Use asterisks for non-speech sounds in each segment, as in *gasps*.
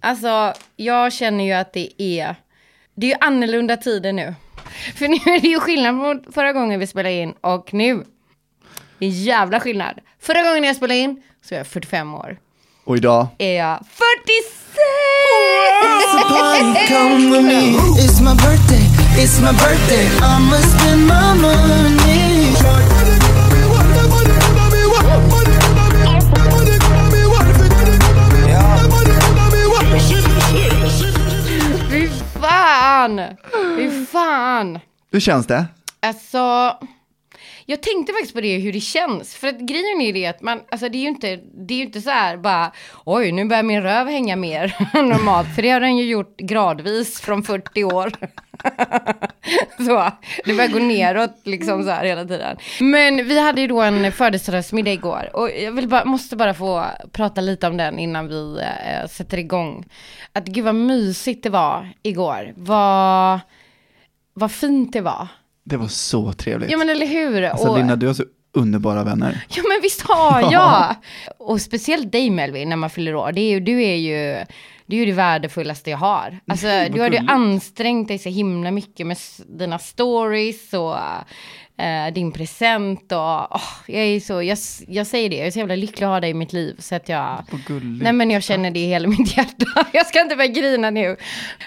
Alltså, jag känner ju att det är, det är ju annorlunda tider nu. För nu är det ju skillnad mot förra gången vi spelade in och nu. Det är jävla skillnad. Förra gången jag spelade in så var jag 45 år. Och idag, Är jag 46! *laughs* fan! Fy fan! hur känns det? Alltså, jag tänkte faktiskt på det, hur det känns. För att grejen är det att man, alltså det är ju inte, det är ju inte så här bara, oj nu börjar min röv hänga mer än *laughs* normalt. För det har den ju gjort gradvis från 40 år. *laughs* så, det börjar gå neråt liksom så här hela tiden. Men vi hade ju då en födelsedagsmiddag igår. Och jag vill bara, måste bara få prata lite om den innan vi eh, sätter igång. Att gud vad mysigt det var igår. Vad, vad fint det var. Det var så trevligt. Ja men eller hur? alltså och, Linda, du har så underbara vänner. Ja men visst har jag! *laughs* Och speciellt dig Melvin när man fyller år. Det är ju, du är ju det är ju det värdefullaste jag har. Alltså *laughs* du har ju ansträngt dig så himla mycket med dina stories och eh, din present och åh, jag är så, jag, jag säger det, jag är så jävla lycklig att ha dig i mitt liv så att jag. Nej men jag känner det i hela *laughs* mitt hjärta. Jag ska inte börja grina nu.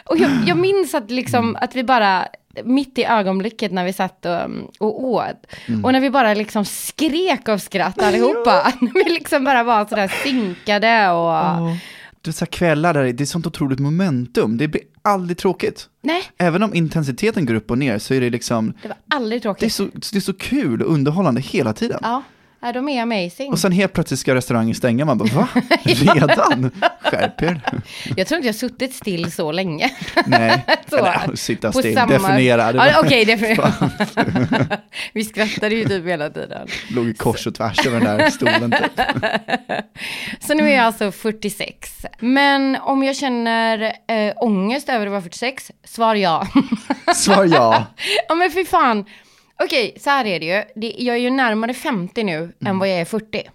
Och jag, jag minns att, liksom, att vi bara, mitt i ögonblicket när vi satt och, och åt, och när vi bara liksom skrek av skratt allihopa. *laughs* När vi liksom bara var sådär synkade och... Åh, Det är så kvällar där, det är sånt otroligt momentum. Det blir aldrig tråkigt. Nej, Även om intensiteten går upp och ner så är det liksom, det var aldrig det är tråkigt. så, det är så kul och underhållande hela tiden. Ja, ja, de är amazing. Och sen helt plötsligt ska restaurangen stänga, man bara va? *laughs* Redan? Skärp er. Jag tror inte jag suttit still så länge. Nej, *laughs* Så. eller sitta still, samma- definiera. Ja, Okej, definiera. *laughs* Vi skrattade ju typ hela tiden. låg i kors och tvärs över den där stolen typ. Så nu är jag alltså 46. Men om jag känner äh, ångest över att vara 46, svar ja. Svar ja. ja men fy fan. Okej, så här är det ju. Det, jag är ju närmare 50 nu Mm. än vad jag är 40. *laughs*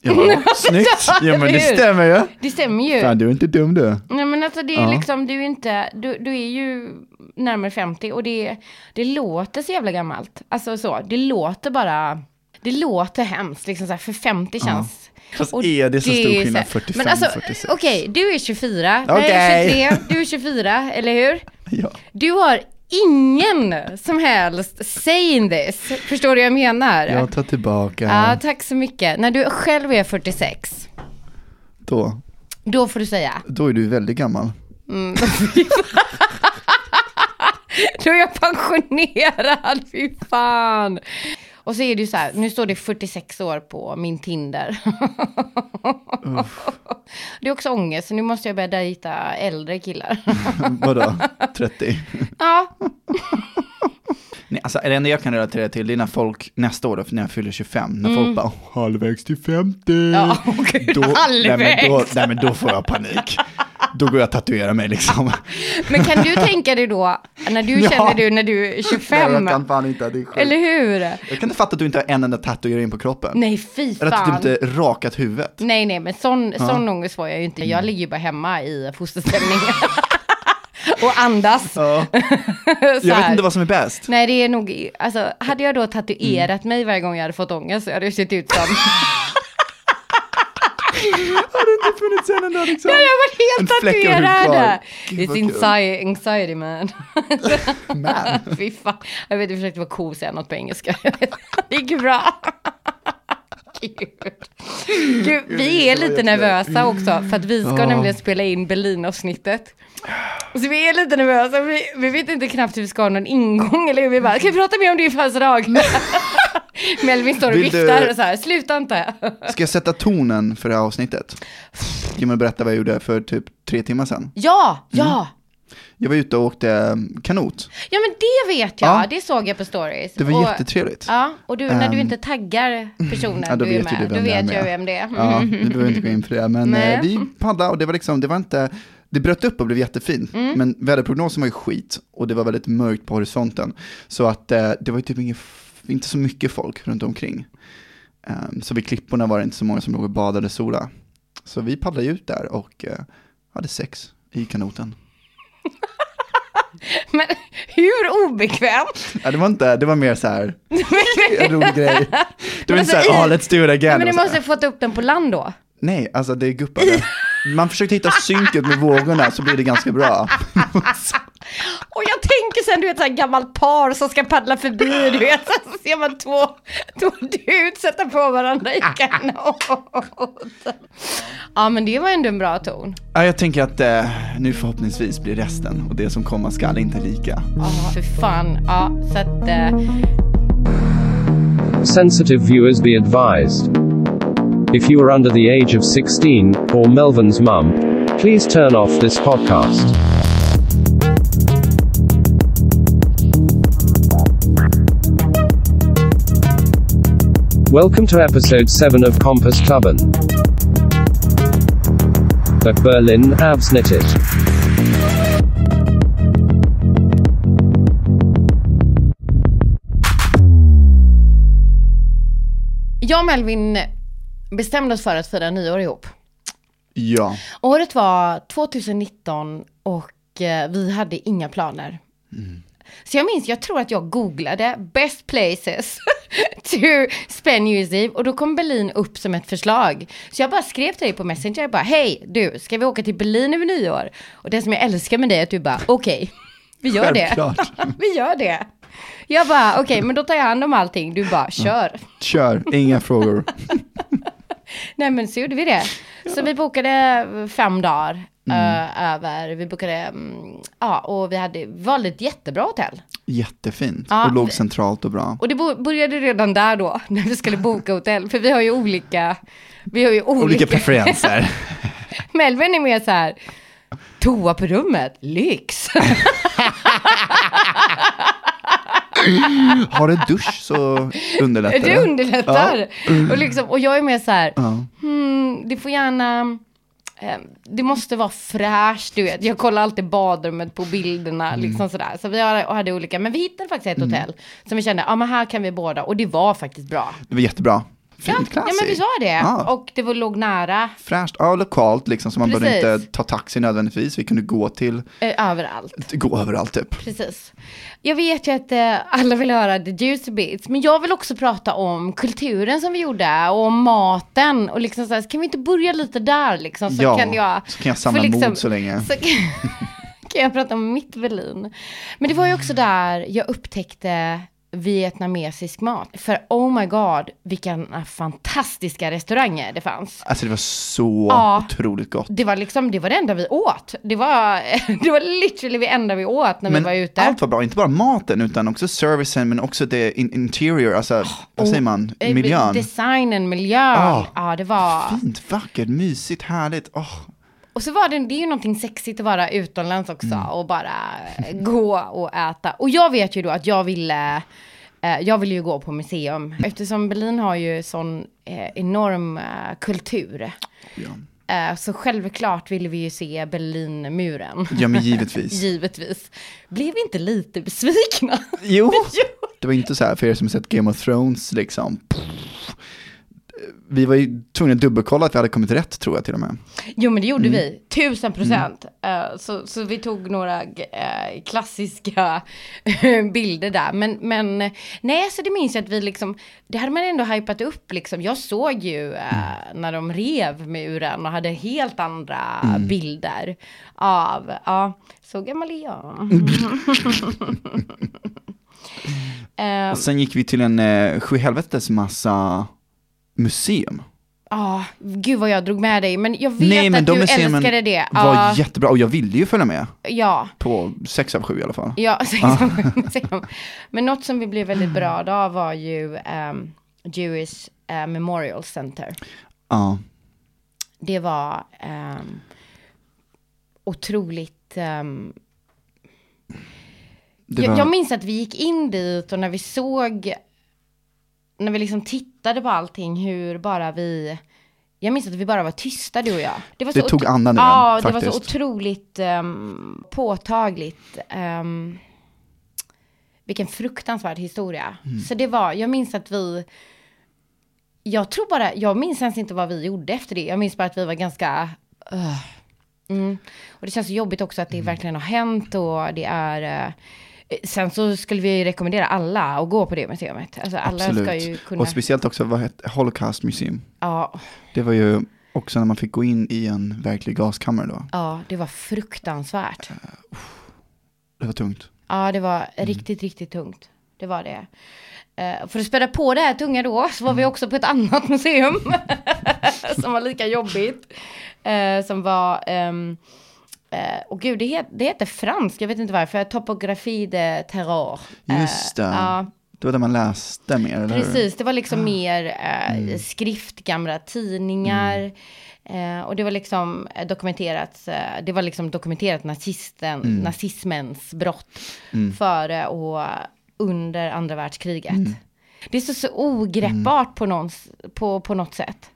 Ja, *laughs* snyggt. Ja men det stämmer ju. Det stämmer ju. Fan du är inte dum du. Nej men alltså det är Ja. liksom, du är inte, du, du är ju närmare 50 och det, det låter så jävla gammalt. Alltså så, det låter bara, det låter hemskt liksom så här, för 50 känns. Fast och är det så stor är skillnad, så- 45, Men alltså, 46? okej, du är 24, jag är Okej. 23, du är 24, eller hur? *laughs* Ja. Du har ingen som helst say in this, förstår du vad jag menar? Jag tar tillbaka. Ja, tack så mycket. När du själv är 46, Då, då får du säga. då är du väldigt gammal. *laughs* Då är jag pensionerad, fy fan. Och så är det ju så här, nu står det 46 år på min Tinder. Det är också ångest, så nu måste jag börja dejta äldre killar. *laughs* Vadå? 30? Ja, Nej, alltså, det enda jag kan relatera till det är när folk nästa år, då, när jag fyller 25, när folk bara halvvägs till 50. Mm. ja gud, då, nej, halvvägs. men då, nej men då får jag panik. Då går jag och tatuerar mig liksom. Men kan du tänka dig då, när du *laughs* Ja. känner du när du är 25, Nej, jag kan fan inte, det är sjukt. eller hur? Jag kan inte fatta att du inte har en enda tatuering på kroppen. Nej, fy Eller att du fan. typ inte rakat huvudet. Nej, nej, men sån, sån ångest får jag ju inte. Jag ligger ju bara hemma i fosterställning. *laughs* och andas. Ja. *laughs* Jag vet inte vad som är bäst. Nej, det är nog, alltså hade jag då tatuerat mig varje gång jag hade fått ångest så hade jag sett ut som, *laughs* Har det inte funnits en enda liksom? jag var helt tatuerad. It's anxiety, anxiety man. *laughs* Man. Fy fan. Jag vet, jag försökte vara cool och säga något på engelska. Det gick bra. Gud. Gud, vi är lite nervösa också för att vi ska Ja. nämligen spela in Berlin-avsnittet. Så vi är lite nervösa, vi, vi vet inte knappt hur vi ska ha någon ingång eller hur vi bara, ska vi prata mer om din födelsedag? *laughs* Melvin står och Vill viftar och så här, sluta inte. Ska jag sätta tonen för det här avsnittet? *laughs* Kan man berätta vad jag gjorde för typ tre timmar sedan? Ja, ja. Jag var ute och åkte eh, kanot. Ja men det vet jag, Ja. det såg jag på stories. Det var och, jättetrevligt. Ja, och du, när du Ehm, inte taggar personen Ja, då du är vet med, du då vet jag vem det är. Ja, nu behöver vi inte gå in för det, men Nej. eh, vi paddlade och det var liksom, det var inte, det bröt upp och blev jättefint, Mm. men väderprognosen var ju skit och det var väldigt mörkt på horisonten. Så att eh, det var ju typ inget, inte så mycket folk runt omkring. Ehm, så vid klipporna var det inte så många som låg och badade sola. Så vi paddlade ut där och hade sex i kanoten. *laughs* Men hur obekvämt? Ja, det var inte, det var mer så här, *laughs* en rolig grej. Det var inte så här, ah, let's do it again. Men här. måste ha fått upp den på land då? Nej, alltså det guppade. Man försökte hitta synket med vågorna så blir det ganska bra. *laughs* Och jag tänker sen, du vet, så här gammalt par som ska paddla förbi, du vet, så ser man två, två dudes sätta på varandra i *laughs* kanoten. Ja, men det var ändå en bra ton. Ja, jag tänker att eh, nu förhoppningsvis blir resten och det som komma skall inte lika. Ja, för fan. Ja, så att... Eh, Sensitive viewers be advised. If you are under the age of 16, or Melvin's mum, please turn off this podcast. Welcome to episode 7 of Compass Klubben. At Berlin, Absnittet. jag och Melvin bestämde oss för att fira nyår ihop. Ja, Året var 2019 och eh, vi hade inga planer. Så jag minns, jag tror att jag googlade best places *laughs* to spend New Year's Eve och då kom Berlin upp som ett förslag. Så jag bara skrev till dig på Messenger, bara hej du, ska vi åka till Berlin över nyår? Och det som jag älskar med det är att du bara okej, vi gör det. Självklart. *laughs* vi gör det. Jag bara okej, men då tar jag hand om allting, du bara kör. kör, inga frågor. *laughs* Nej men så gjorde vi det. Så vi bokade fem dagar eh, över, vi bokade, mm, ja och vi hade, valde ett jättebra hotell. Jättefint Ja, och låg det- centralt och bra. Och det började redan där då, *laughs* när vi skulle boka hotell, för vi har ju olika, vi har ju olika, Olika *laughs* preferenser. *laughs* Melvin är mer så här, toa på rummet, lyx. Har du dusch så underlättar det underlättar. Och, liksom, och jag är mer så här, Ja. hmm, det får gärna, det måste vara fräscht, du vet. Jag kollar alltid badrummet på bilderna, Mm. liksom sådär. Så vi hade olika, men vi hittade faktiskt ett hotell som vi kände, ja men här kan vi båda, och det var faktiskt bra. Det var jättebra. Fint, Ja, classy. ja men vi sa det. Ja. Och det var, låg nära, Fräscht, ja lokalt liksom, så man behövde inte ta taxi nödvändigtvis. Vi kunde gå till, eh, överallt. gå överallt typ. Precis. Jag vet ju att eh, alla vill höra the juicy bits, men jag vill också prata om kulturen som vi gjorde och om maten och liksom så här, kan vi inte börja lite där liksom så ja, kan jag så kan jag samla för liksom- mod så länge. så kan, *laughs* kan jag prata om mitt Berlin. Men det var ju också där jag upptäckte vietnamesisk mat. För oh my god, vilka fantastiska restauranger det fanns. Alltså det var så Ja. otroligt gott. Det var liksom, det var det enda vi åt. Det var, *laughs* det var literally det enda vi åt när vi var ute. allt var bra, inte bara maten utan också servicen men också det in interior, alltså vad säger man, Eh, miljön. Designen, miljön. Ja. Ja, det var... Fint, vackert, mysigt, härligt. Åh, Och så var det, det är ju någonting sexigt att vara utomlands också Mm. och bara eh, gå och äta. Och jag vet ju då att jag ville, eh, jag ville ju gå på museum. Eftersom Berlin har ju sån eh, enorm eh, kultur. ja. Eh, så självklart ville vi ju se Berlinmuren. ja men givetvis. *laughs* Givetvis. Blev vi inte lite besvikna? Jo, *laughs* det var inte så här för er som sett Game of Thrones liksom. Vi var ju tvungna att dubbelkolla att vi hade kommit rätt tror jag till och med. Jo men det gjorde Mm. vi, tusen procent. Eh, så, så vi tog några eh, klassiska *laughs* bilder där. Men, men nej, så det minns jag att vi liksom, det hade man ändå hypat upp liksom. Jag såg ju eh, Mm. när de rev muren och hade helt andra Mm. bilder av, ja, så gammal är jag. *laughs* *laughs* Eh, Och sen gick vi till en eh, sjuhelvetes massa museum. Ja, gud vad jag drog med dig. Men jag vet Nej men att de du älskade det. var Ja, jättebra och jag ville ju följa med ja. på sex av sju i alla fall. Ja, *laughs* sex museum. Men något som vi blev väldigt berörda av var ju um, Jewish eh, Memorial Center. Ja, Det var um, otroligt... ehm, det jag, var, jag minns att vi gick in dit och när vi såg, när vi liksom tittade på allting, hur bara vi... Jag minns att vi bara var tysta du och jag. var Det så tog andan Ja, det var så otroligt ehm, påtagligt. ehm, vilken fruktansvärd historia. Mm. Så det var, jag minns att vi, jag tror bara, jag minns ens inte vad vi gjorde efter det. Jag minns bara att vi var ganska... Uh, mm. Och det känns så jobbigt också att det Mm. verkligen har hänt och det är... eh, sen så skulle vi rekommendera alla att gå på det museet. Alltså alla Absolut. ska ju kunna... Och speciellt också, vad hette Holocaust Museum? ja, Det var ju också när man fick gå in i en verklig gaskammare då. ja, det var fruktansvärt. Det var tungt. Ja, det var riktigt, riktigt tungt. Det var det. Eh, för att späda på det här tunga då, så var vi också på ett annat museum. *laughs* som var lika jobbigt. Eh, som var, eh, och gud, det, het, det heter fransk, jag vet inte varför, topografi de terror. Eh, Just det. Ja, Det var där man läste mer, eller hur? precis. Det var liksom mer eh, skrift, gamla tidningar. Eh, och det var liksom eh, dokumenterat, eh, det var liksom dokumenterat nazisten, nazismens brott före och under andra världskriget. Det är så, så ogreppbart på, någons, på, på något sätt.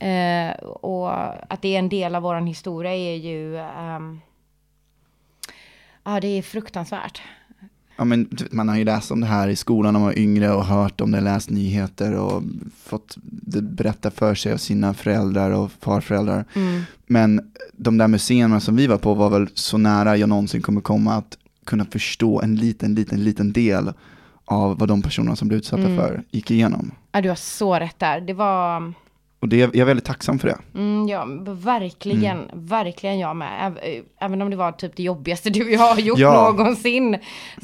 Eh, och att det är en del av vår historia är ju, ehm, ja det är fruktansvärt. Ja, men man har ju läst om det här i skolan när man var yngre och hört om det, läst nyheter och fått det berätta för sig av sina föräldrar och farföräldrar. Men de där museerna som vi var på var väl så nära jag någonsin kommer komma att kunna förstå en liten, liten, liten del av vad de personerna som blev utsatta för gick igenom. Ja, du har så rätt där. Det var... Och det, jag är väldigt tacksam för det. Mm, ja, verkligen, verkligen jag med. Äv- Även om det var typ det jobbigaste *laughs* du och jag har gjort Ja. någonsin.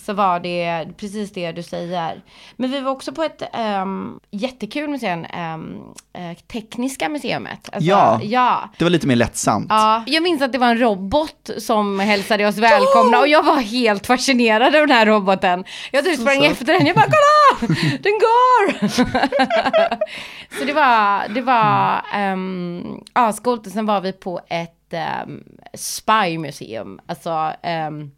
Så var det precis det du säger. Men vi var också på ett um, jättekul museum, um, eh, Tekniska museet. Alltså, Ja. ja. Det var lite mer lättsamt. Ja, jag minns att det var en robot som hälsade oss välkomna och jag var helt fascinerad av den här roboten. Jag typ sprang efter den, jag bara kolla, den går! *laughs* så det var, det var, um, ja skålt och sen var vi på ett um, spymuseum, alltså um,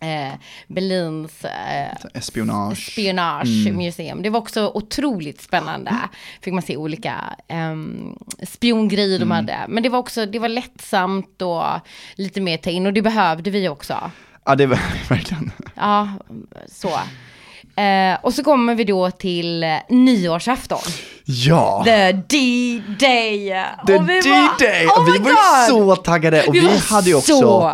eh, Berlins eh, Espionage. spionagemuseum. Det var också otroligt spännande. Fick man se olika um, spiongrejer de hade. Men det var också, det var lättsamt och lite mer ta in och det behövde vi också. Ja, det var *laughs* verkligen. Ja, så. Eh, och så kommer vi då till eh, nyårsafton. Ja! The D-Day! The vi var- D-Day! Oh vi var God! ju så taggade och Vi vi, hade ju också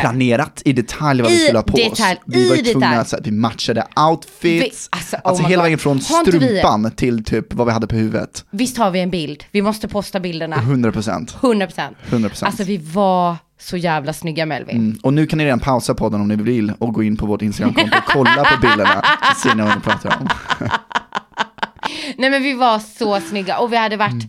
planerat i detalj vad vi I skulle ha på detalj, oss. Vi var ju tvungna att vi matchade outfits, Vi- alltså, alltså, oh my hela God. vägen från strumpan till typ vad vi hade på huvudet. Visst har vi en bild? Vi måste posta bilderna. 100 procent. 100 procent. 100%. Alltså vi var så jävla snygga Melvin. Mm. Och nu kan ni redan pausa podden om ni vill och gå in på vårt Instagramkonto och kolla på bilderna. Så ser ni vad vi pratar om. *laughs* Nej men vi var så snygga och vi hade varit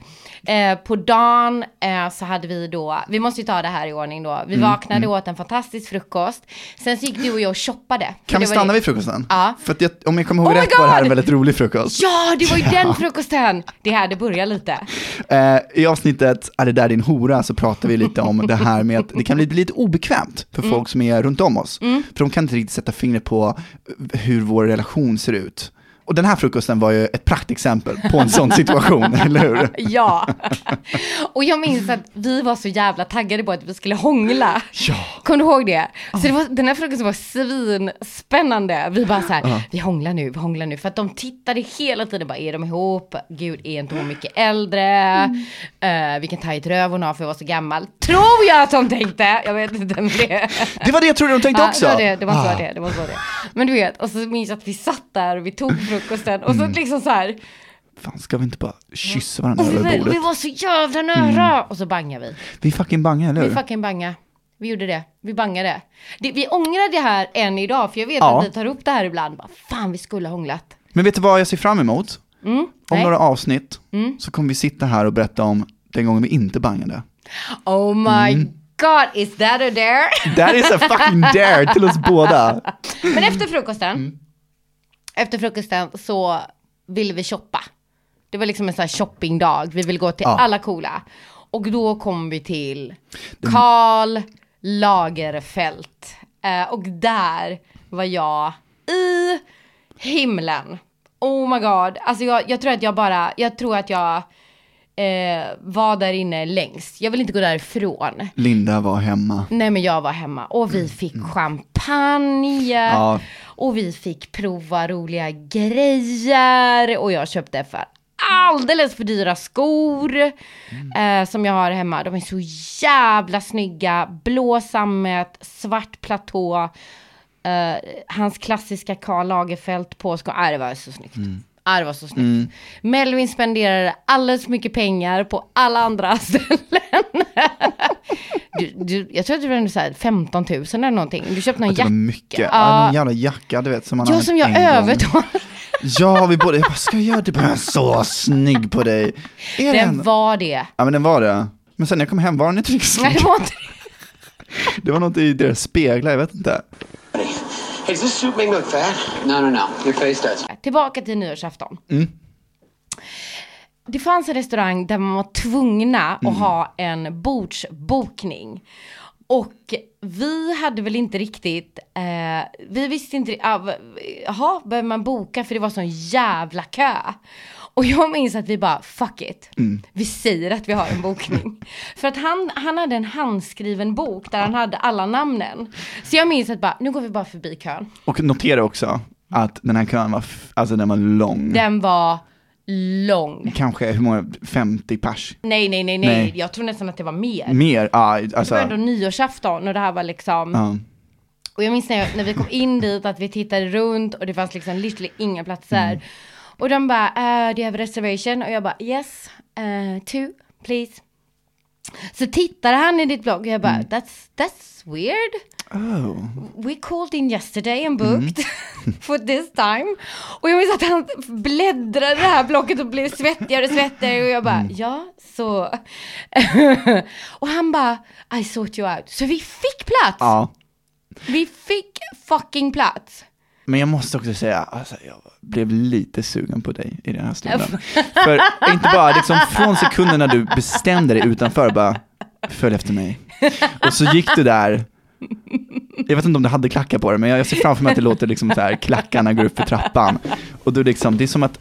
eh, på dagen eh, så hade vi då, vi måste ju ta det här i ordning då. Vi Mm, vaknade åt en fantastisk frukost. Sen så gick du och jag och shoppade. Kan vi stanna det- vid frukosten? Ja. För att jag, om jag kommer ihåg Oh rätt var det här en väldigt rolig frukost. Ja, det var ju *laughs* den frukosten! Det här, det börjar lite. Eh, I avsnittet Är det där din hora så pratar vi lite om det här med att det kan bli lite obekvämt för Mm. folk som är runt om oss. För de kan inte riktigt sätta fingret på hur vår relation ser ut. Och den här frukosten var ju ett praktexempel på en sån situation, *laughs* eller hur? Ja. Och jag minns att vi var så jävla taggade på att vi skulle hångla. Ja. Kommer du ihåg det? Så det var, den här frukosten var svinspännande. Vi bara så här, vi hånglar nu, vi hånglar nu. För att de tittade hela tiden, bara är de ihop? Gud, är inte hon mycket äldre? Uh, vilken tajt röv hon har för att vara så gammal. Tror jag att de tänkte. Jag vet inte med det. Det var det jag trodde de tänkte Ja, också. det var det, det var så Ah. det, det var så det. Men du vet, och så minns jag att vi satt där och vi tog frukosten och så Mm. liksom så här. Fan, ska vi inte bara kyssa varandra vi, över var- bordet? vi var så jävla nära! Och så bangade vi. Vi fucking bangar, eller Vi hur? fucking banga. Vi gjorde det. Vi bangade. Det, vi ångrar det här än idag, för jag vet Ja. att vi tar upp det här ibland. Bara, Fan, vi skulle ha hånglat. Men vet du vad jag ser fram emot? Mm. Om Nej. några avsnitt Mm. så kommer vi sitta här och berätta om den gången vi inte bangade. Oh my Mm. god, is that a dare? That is a fucking dare till oss båda. Men efter frukosten, Mm. Efter frukosten så ville vi shoppa. Det var liksom en sån här shoppingdag. Vi ville gå till Ja. alla coola. Och då kom vi till Karl Lagerfeld. Eh, och där var jag i himlen. Oh my god. Alltså jag, jag tror att jag bara, jag tror att jag eh, var där inne längst. Jag vill inte gå därifrån. Linda var hemma. Nej men jag var hemma och vi fick champagne. Mm. Ja. Och vi fick prova roliga grejer. Och jag köpte för alldeles för dyra skor eh, som jag har hemma. De är så jävla snygga. Blå sammet, svart platå. Eh, hans klassiska Karl Lagerfeld påskor. Nej, det var så snyggt. Ja, det var så snyggt. Melvin spenderade alldeles för mycket pengar på alla andra *laughs* ställen. du, du, jag tror att det var så här 15 000 eller någonting. Du köpte någon Att det jacka. var mycket, ja. Någon jävla jacka du vet som man Ja, som jag övertalade. Ja, vi båda, jag bara, ska jag göra det? Bara, så snygg på dig. Är Den var det. Ja men den var det. Men sen när jag kom hem var den inte riktigt Nej, snygg. det var inte Det var något i deras speglar, jag vet inte. Hey, does this suit make me look fat? No, no, no. Your face does. Tillbaka till nyårsafton. Det fanns en restaurang där man var tvungna att ha en bordsbokning. Och vi hade väl inte riktigt, eh, vi visste inte, ah, jaha, behöver man boka för det var sån jävla kö. Och jag minns att vi bara, fuck it, vi säger att vi har en bokning. *laughs* för att han, han hade en handskriven bok där han hade alla namnen. Så jag minns att bara, nu går vi bara förbi kön. Och notera också att den här kön var, alltså den var lång. Den var lång. Kanske, hur många, 50 pers? Nej, nej, nej, nej, Nej. Jag tror nästan att det var mer. Mer, ja Det alltså. var ändå nyårsafton och det här var liksom. Ja. Och jag minns när, jag, när vi kom in dit att vi tittade runt och det fanns liksom literally inga platser. Mm. Och de bara, uh, do you have a reservation? Och jag bara, yes, uh, two, please. Så tittade han i ditt blogg och jag bara, Mm. that's, that's weird. Oh. We called in yesterday and booked *laughs* for this time. Och jag minns att han bläddrade det här blocket och blev svettigare och svettigare och jag bara, ja, så. *laughs* och han bara, I sort you out. Så vi fick plats. Ja. Vi fick fucking plats. Men jag måste också säga, alltså, jag blev lite sugen på dig i den här stunden. För inte bara liksom från sekunden när du bestämde dig utanför, bara följ efter mig. Och så gick du där, jag vet inte om du hade klackar på dig, men jag ser framför mig att det låter liksom så här, klackarna går upp för trappan. Och du liksom, det är som att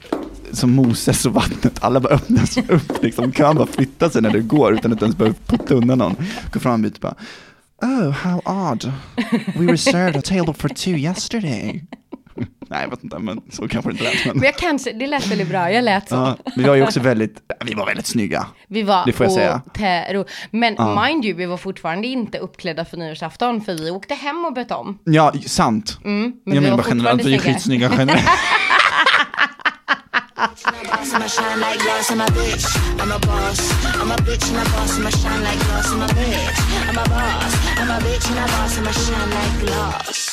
som Moses och vattnet, alla bara öppnas upp, liksom, kan bara flytta sig när du går utan att ens behöver putta undan någon. Gå fram och bara, oh how odd, we reserved a table for two yesterday. *laughs* Nej, jag vet inte, men så kanske det inte lät. Men, Men jag kanske, det lät väldigt bra, jag lät så. ja, vi var ju också väldigt, vi var väldigt snygga. Vi var Det får jag säga. otero. Men mind you, vi var fortfarande inte uppklädda för nyårsafton för vi åkte hem och bytte om. Ja, sant. Mm, men jag menar bara generellt, vi är skitsnygga generellt. *laughs* boss, I'ma shine like glass, I'm a bitch. I'm a boss, I'm a bitch and a boss, I'ma shine like glass, I'm a bitch. I'm a boss, I'm a bitch and a boss, I'ma shine like glass.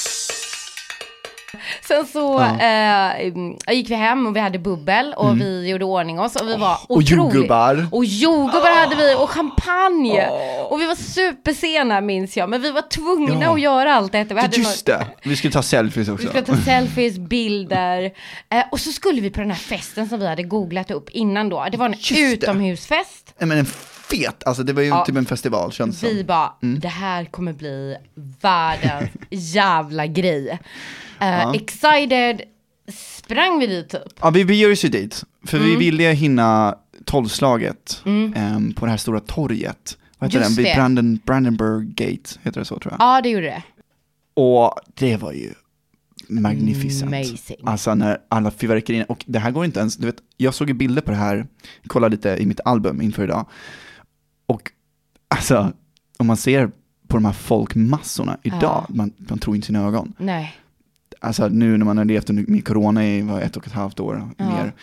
Sen så Ja. eh, gick vi hem och vi hade bubbel och vi gjorde ordning oss och vi var och otroligt- jordgubbar. Och jordgubbar hade vi och champagne. Och vi var supersena minns jag, men vi var tvungna Ja. att göra allt detta. Vi hade Just någon- det, vi skulle ta selfies Vi också. skulle ta selfies, bilder. Eh, och så skulle vi på den här festen som vi hade googlat upp innan då. Det var en Just det. utomhusfest. Nej, men en fet, alltså det var ju Ja. typ en festival känns det Vi bara, det här kommer bli världens *laughs* jävla grej. Eh, Excited, sprang vi dit typ. Ja, vi beger oss ju dit, för Mm. vi ville hinna tolvslaget ehm, på det här stora torget. Vad heter Just den? Vid. Branden, Brandenburg Gate, heter det så tror jag. Ja, det gjorde det. Och det var ju magnificent. Amazing. Alltså när alla fyrverkerierna, och det här går inte ens, du vet, jag såg ju bilder på det här, kollade lite i mitt album inför idag. Och alltså, om man ser på de här folkmassorna idag, Ja. man, man tror inte sina ögon. Nej. Alltså nu när man har levt med corona i vad, ett och ett halvt år Ja. mer.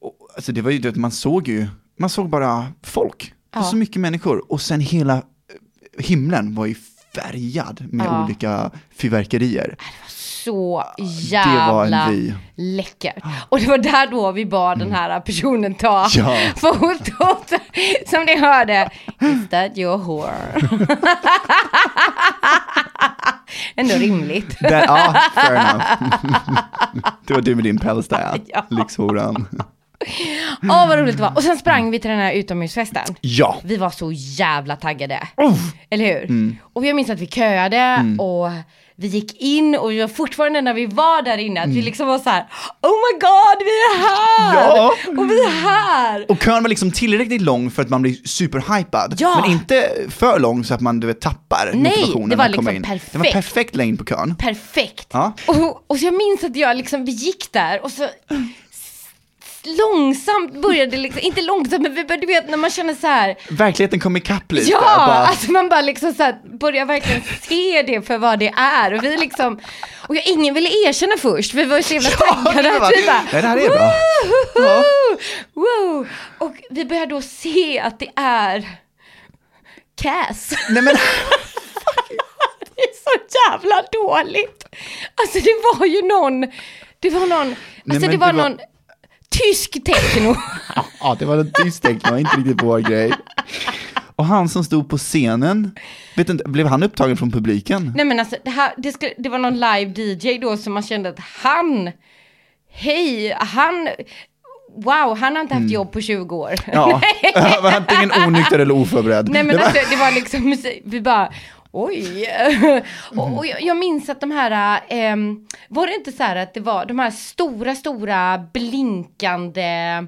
Och, alltså det var ju, du vet, man såg ju, man såg bara folk. Det var Ja. Så mycket människor. Och sen hela eh, himlen var ju färgad med olika fyrverkerier. Så jävla läckert. Och det var där då vi bad den här personen ta Ja. *laughs* fotot. Som ni hörde, is that your whore? *laughs* Ändå rimligt. Där, ja, fair enough. *laughs* det var du med din päls där, Ja. lyxhoran. Åh vad roligt det var. Och sen sprang vi till den här utomhusfesten. Ja, Vi var så jävla taggade. Eller hur? Mm. Och jag minns att vi köade och vi gick in och vi var fortfarande när vi var där inne att vi liksom var så här: Oh my god, vi är här! Mm. Ja. Och vi är här! och kön var liksom tillräckligt lång för att man blir superhypad. Ja. Men inte för lång så att man du vet, tappar Nej, motivationen det var liksom in. Det var perfekt. perfekt längd på kön. Perfekt. Ja. Och, och så jag minns att jag liksom, vi gick där och så långsamt började liksom, inte långsamt men vi började, du vet när man känner så här, Verkligheten kom ikapp lite. ja, bara, alltså man bara liksom så här, börjar verkligen se det för vad det är och vi liksom, och jag, ingen ville erkänna först, vi var så jävla Ja, taggade. det att vi bara, Nej, det här är bra. Woo! Woo! Och vi börjar då se att det är Cass. Nej men, Det är så jävla dåligt. Alltså det var ju någon, det var någon, alltså men det det var, var- någon tysk techno. *laughs* ja det var en tyst teckning, inte riktigt vår grej. Och han som stod på scenen, vet inte, blev han upptagen från publiken? Nej men alltså det, här, det, ska, det var någon live DJ då som man kände att han, hej, han, wow, han har inte haft jobb på 20 år. Mm. Ja, *laughs* *laughs* han var antingen onykter eller oförberedd. Nej men Det var- alltså, det var liksom vi bara oj. *laughs* och, och jag, jag minns att de här, ehm, var det inte så här att det var de här stora, stora blinkande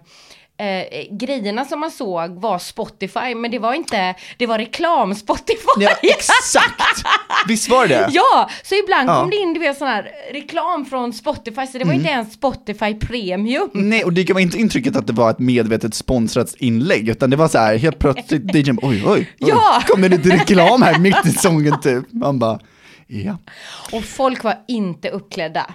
eh, grejerna som man såg var Spotify, men det var inte, det var reklam Spotify. Ja, *laughs* exakt! Visst var det? Ja, så ibland Ja. Mm. kom det in du vet sån här reklam från Spotify, så det var inte ens Spotify Premium. Nej, och det gav inte intrycket att det var ett medvetet sponsrat inlägg, utan det var så här, helt plötsligt, *laughs* DJn, oj, oj, oj, Ja. kom det lite reklam här mitt i sången typ. Man bara, ja. Och folk var inte uppklädda.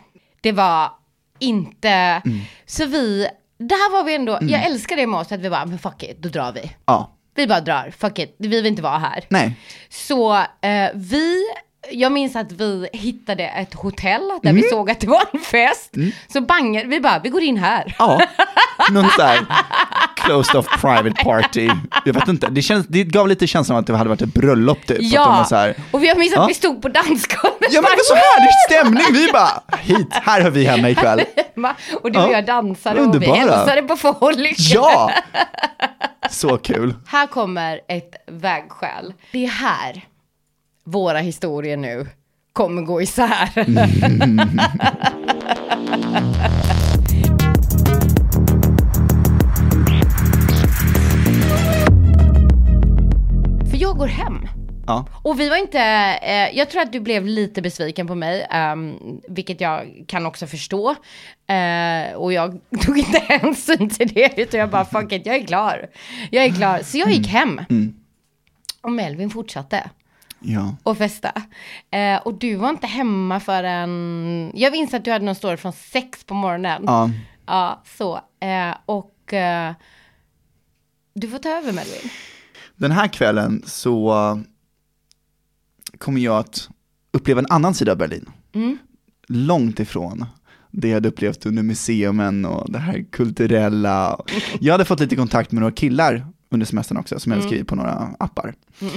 Det var inte, Mm. så vi, där var vi ändå, jag älskar det med oss att vi bara, men fuck it, då drar vi. Ja, Vi bara drar, fuck it, vi vill inte vara här. nej. Så eh, vi, jag minns att vi hittade ett hotell där Mm. vi såg att det var en fest. Så bangade, vi bara, vi går in här. Ja, *laughs* någon så här closed off private party. Jag vet inte, det, känns, det gav lite känslan av att det hade varit ett bröllop typ. Ja, här, och vi minns att Ja. vi stod på dansgolvet. ja men det var så härlig stämning, vi bara, hit, här hör vi hemma ikväll. *laughs* Och du och Ja, jag dansade och vi hälsade på folk. Ja! *laughs* Så kul. Här kommer ett vägskäl. Det är här våra historier nu kommer gå isär. *laughs* För jag går hem. Ja. Och vi var inte, eh, jag tror att du blev lite besviken på mig, ehm, vilket jag kan också förstå. Eh, och jag *laughs* tog inte hänsyn till det, utan jag bara fuck it, jag är klar. Jag är klar. Så jag gick hem. Och Melvin fortsatte Ja. och festa. Eh, och du var inte hemma förrän, jag minns att du hade någon story från sex på morgonen. Ja. Ja, så. Eh, och eh, du får ta över Melvin. Den här kvällen så kommer jag att uppleva en annan sida av Berlin. Långt ifrån det jag hade upplevt under museumen och det här kulturella. Jag hade fått lite kontakt med några killar under semestern också, som jag hade skrivit på några appar. *laughs*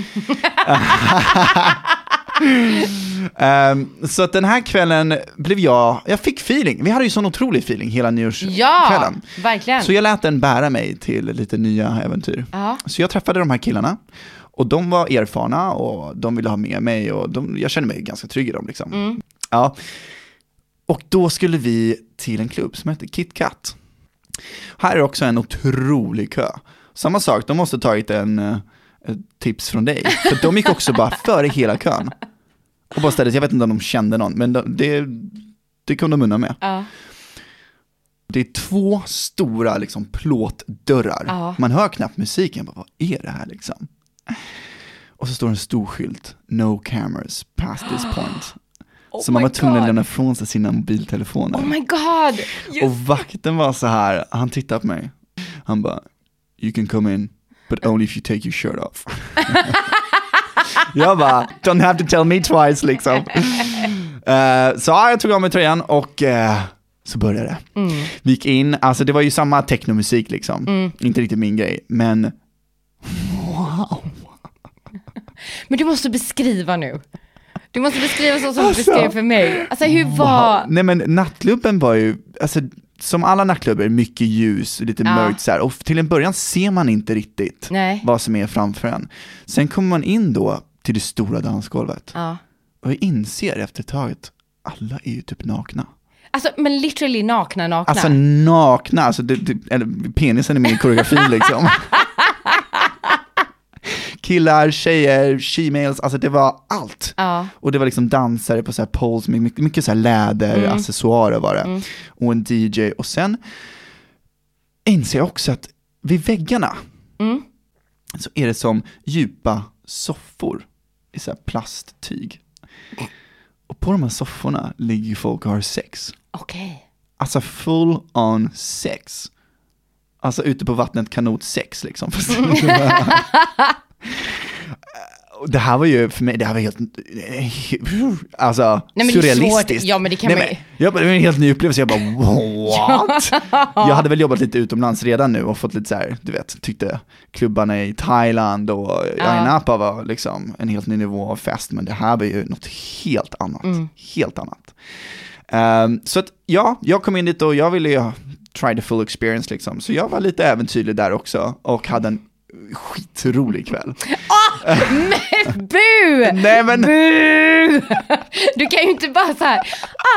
Ehm, så att den här kvällen blev jag, jag fick feeling, vi hade ju sån otrolig feeling hela Ja, nyårskvällen. verkligen. Så jag lät den bära mig till lite nya äventyr. Ja. Så jag träffade de här killarna och de var erfarna och de ville ha med mig och de, jag kände mig ganska trygg i dem. Liksom. Ja. Och då skulle vi till en klubb som heter Kit Kat. Här är också en otrolig kö. Samma sak, de måste tagit en, eh, tips från dig. För de gick också bara före hela kön. Och bara ställde sig, jag vet inte om de kände någon, men de, det, det kom de undan med. Ja. Det är två stora liksom, plåtdörrar. Ja. Man hör knappt musiken, bara, vad är det här liksom? Och så står en stor skylt, no cameras past this point. *gasps* Oh så man var tvungen att lämna ifrån sig sina mobiltelefoner. Oh my god! och vakten var så här, han tittade på mig, han bara, you can come in, but only if you take your shirt off. *laughs* jag bara, don't have to tell me twice liksom. *laughs* Eh, så ja, jag tog av mig tröjan och eh, så började det. Vi gick in, alltså det var ju samma technomusik liksom, inte riktigt min grej, men *laughs* Men du måste beskriva nu. Du måste beskriva så som Alltså. du beskrev för mig. Alltså hur var... Nej men nattklubben var ju, alltså som alla nattklubbar, mycket ljus, lite Ja. mörkt så här. och till en början ser man inte riktigt Nej. vad som är framför en. Sen kommer man in då till det stora dansgolvet Ja. och jag inser efter ett tag att alla är ju typ nakna. Alltså men literally nakna nakna. Alltså nakna, alltså det, det, eller penisen i koreografin liksom. *laughs* Killar, tjejer, she-males, alltså det var allt. Ja. Och det var liksom dansare på så här poles, mycket, mycket så här läder, accessoarer var det. Och en DJ. Och sen inser jag också att vid väggarna Mm. så är det som djupa soffor i så här plasttyg. Och på de här sofforna ligger folk och har sex. Okej. Alltså full on sex. Alltså ute på vattnet kanotsex liksom. *laughs* *laughs* Det här var ju för mig, det här var helt, alltså Nej, surrealistiskt. Ja, men det kan Nej, man men, jag, det var en helt ny upplevelse, jag bara what? *laughs* jag hade väl jobbat lite utomlands redan nu och fått lite så här, du vet, tyckte klubbarna i Thailand och ja. i Napa var liksom en helt ny nivå av fest, men det här var ju något helt annat, Mm. helt annat. Ehm, så att ja, jag kom in dit och jag ville ju try the full experience liksom, så jag var lite äventyrlig där också och hade en skitrolig kväll. Bu! Nej men, Bu! *laughs* Du kan ju inte bara så här,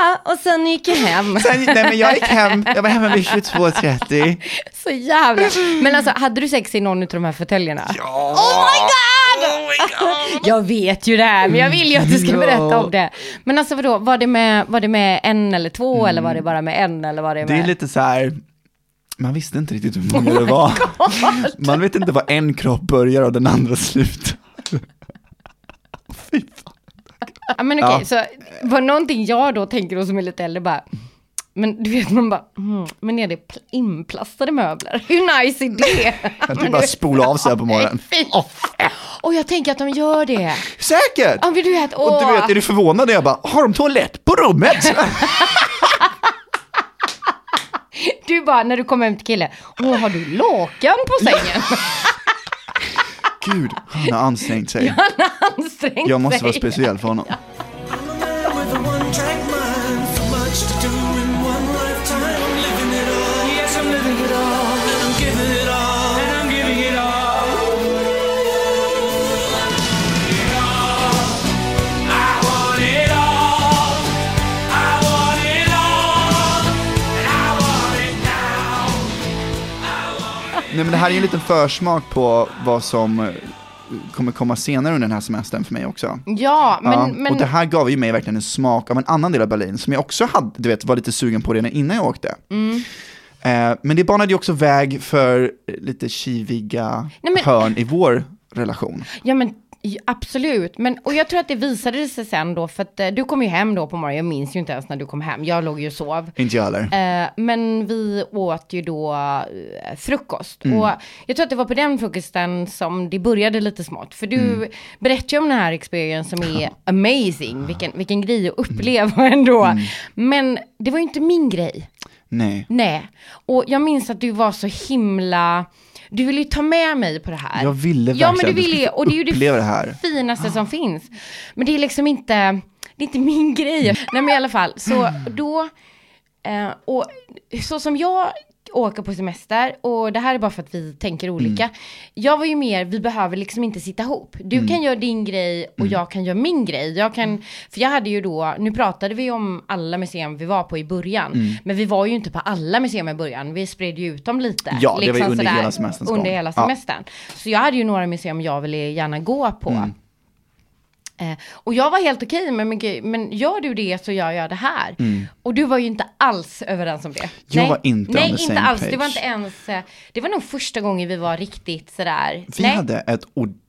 ah, och sen gick jag hem. sen, nej men jag gick hem, jag var hemma vid 22.30. Så jävla. Men alltså, hade du sex i någon av de här fåtöljerna? Ja. Oh my god! Jag vet ju det här, men jag vill ju att du ska Ja. berätta om det. Men alltså vadå, var det med, var det med en eller två, eller var det bara med en, eller var det med? Det är lite så här. Man visste inte riktigt *laughs* hur många det var. Man vet inte var en kropp börjar och den andra slutar. Fy fan. Ja, men okej, Ja. så var någonting jag då tänker då som är lite äldre bara, men du vet man bara, mm, men är det pl- inplastade möbler? *laughs* Hur nice är det? Att du bara spola av sig här på morgonen. Fan. Och jag tänker att de gör det. Säkert! Ja, men du vet, Och du vet, är du förvånad? Jag bara, har de toalett på rummet? *laughs* Du bara, när du kommer hem till kille, åh har du lakan på sängen? *laughs* Gud, han har ansträngt sig. *laughs* Ansträngt Jag måste vara sig. speciell för honom. Nej men det här är ju en liten försmak på vad som eh, kommer komma senare under den här semestern för mig också. Ja, men, ja, men Och det här gav ju mig verkligen en smak av en annan del av Berlin som jag också hade, du vet, var lite sugen på redan innan jag åkte. Mm. Eh, men det banade ju också väg för lite kiviga Nej, men- hörn i vår relation. Ja men absolut, men och jag tror att det visade sig sen då, för att eh, du kom ju hem då på morgonen, jag minns ju inte ens när du kom hem, jag låg ju och sov. Inte jag heller. Eh, men vi åt ju då eh, frukost. Mm. Och jag tror att det var på den frukosten som det började lite smått. För du Mm. berättade ju om den här experience som är amazing. Vilken, vilken grej att uppleva *laughs* ändå. Mm. Men det var ju inte min grej. Nej. Nej. Och jag minns att du var så himla... Du ville ju ta med mig på det här. Jag ville Ja, men verkligen du du ville ju, skulle och det är ju det det finaste som finns. Men det är liksom inte, det är inte min grej. Nej men i alla fall, så då, eh, och så som jag åker på semester, och det här är bara för att vi tänker olika. Mm. Jag var ju mer, vi behöver liksom inte sitta ihop. Du kan göra din grej och Mm. jag kan göra min grej. Jag kan, för jag hade ju då, nu pratade vi om alla museum vi var på i början. Mm. Men vi var ju inte på alla museum i början, vi spred ju ut dem lite. liksom Ja, det var ju under hela semesterns Under hela Ja. semestern. Så jag hade ju några museum jag ville gärna gå på. Mm. Eh, och jag var helt okej, men, men, men gör du det så gör jag det här. Och du var ju inte alls överens om det. Mm. Jag var inte Nej, inte alls. Det page. var inte ens, eh, det var nog första gången vi var riktigt sådär. Vi nej. hade ett ordentligt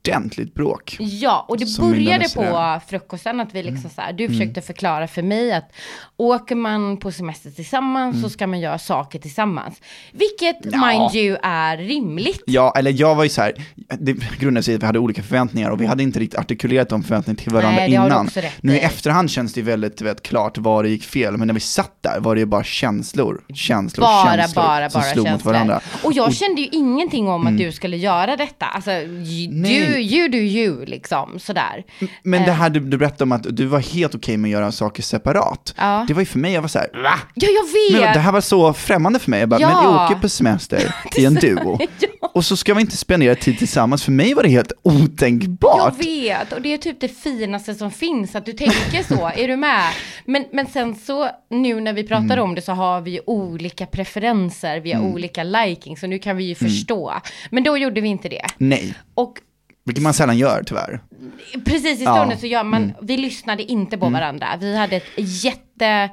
bråk. Ja, och det Som började på frukosten att vi liksom Mm. så här, du försökte förklara för mig att åker man på semester tillsammans Mm. så ska man göra saker tillsammans. Vilket, Ja. mind you, är rimligt. Ja, eller jag var ju så här, det grundade sig i att vi hade olika förväntningar och vi hade inte riktigt artikulerat de förväntningarna till varandra Nej, innan. Nu i efterhand känns det väldigt vet, klart var det gick fel, men när vi satt där var det ju bara känslor, känslor, Bara, känslor bara, som bara slog mot känslor. varandra. Och jag kände ju ingenting om att du skulle göra detta. Alltså, Nej. du, you do you, liksom, sådär. Men det här du, du berättade om att du var helt okej med att göra saker separat. Ja. Det var ju för mig, jag var så här, va? Ja, jag vet! Men det här var så främmande för mig, jag bara, Ja. men vi åker på semester *laughs* i en duo. Och så ska vi inte spendera tid tillsammans, för mig var det helt otänkbart. Jag vet, och det är typ det finaste som finns, att du tänker så. *laughs* är du med? Men, men sen så, nu när vi pratar Mm. om det så har vi ju olika preferenser, vi har olika liking, så nu kan vi ju Mm. förstå. Men då gjorde vi inte det. Nej, Och vilket man sällan gör tyvärr. precis i Ja. Mm. stunden så gör man, vi lyssnade inte på varandra. Vi hade ett jätte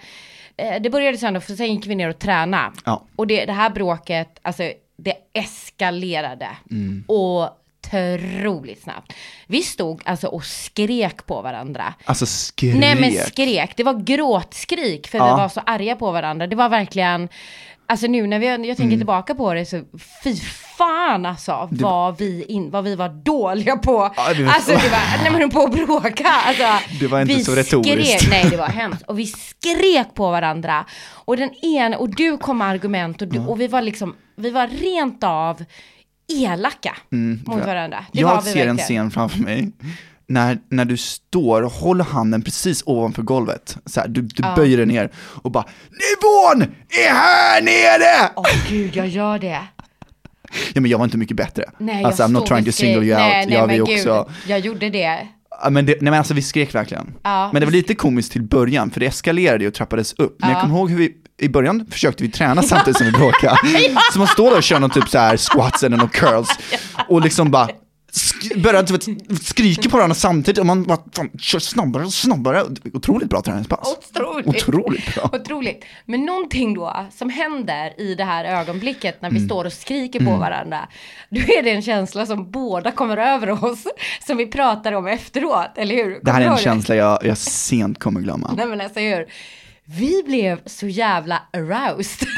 eh, det började söndag, för sen gick vi ner och tränade. Ja. Och det, det här bråket, alltså det eskalerade. Mm. Otroligt snabbt. Vi stod alltså och skrek på varandra. Alltså skrek. Nej men skrek, det var gråtskrik för Ja. vi var så arga på varandra. Det var verkligen, alltså nu när vi, jag tänker Mm. tillbaka på det så fy fan alltså vad, vi in, vad vi var dåliga på. Ja, det var- Alltså det var, nej men på att bråka. Alltså, Det var inte vi så retoriskt. Skrek, nej det var hemskt. Och vi skrek på varandra. Och den ena, och du kom med argument och, du, och vi var liksom, vi var rent av elaka mot varandra. Det Mm, Jag ser en verkligen. scen framför mig. När, när du står och håller handen precis ovanför golvet. Så här, du du böjer dig ner och bara Nivån är här nere! Åh gud, jag gör det. Ja men jag var inte mycket bättre. Nej, jag alltså I'm not trying to single you out. Nej, nej, jag men gud, också, jag gjorde det. Ja, men det, nej men alltså vi skrek verkligen. Ja. Men det var lite komiskt till början, för det eskalerade och trappades upp. Men jag Ja. kommer ihåg hur vi, i början försökte vi träna samtidigt som vi bråkade. *laughs* Så man står där och kör någon typ så här squats eller någon curls *laughs* och liksom bara sk- börjar du vet, skrika på varandra samtidigt och man bara fan, kör snabbare och snabbare. Otroligt bra träningspass. Otroligt. Otroligt bra. Otroligt. Men någonting då som händer i det här ögonblicket när vi Mm. står och skriker på varandra. Då är det en känsla som båda kommer över oss. Som vi pratar om efteråt, eller hur? Det här Kommer är en känsla jag, jag sent kommer glömma. Nej men alltså hur? Vi blev så jävla aroused. *laughs*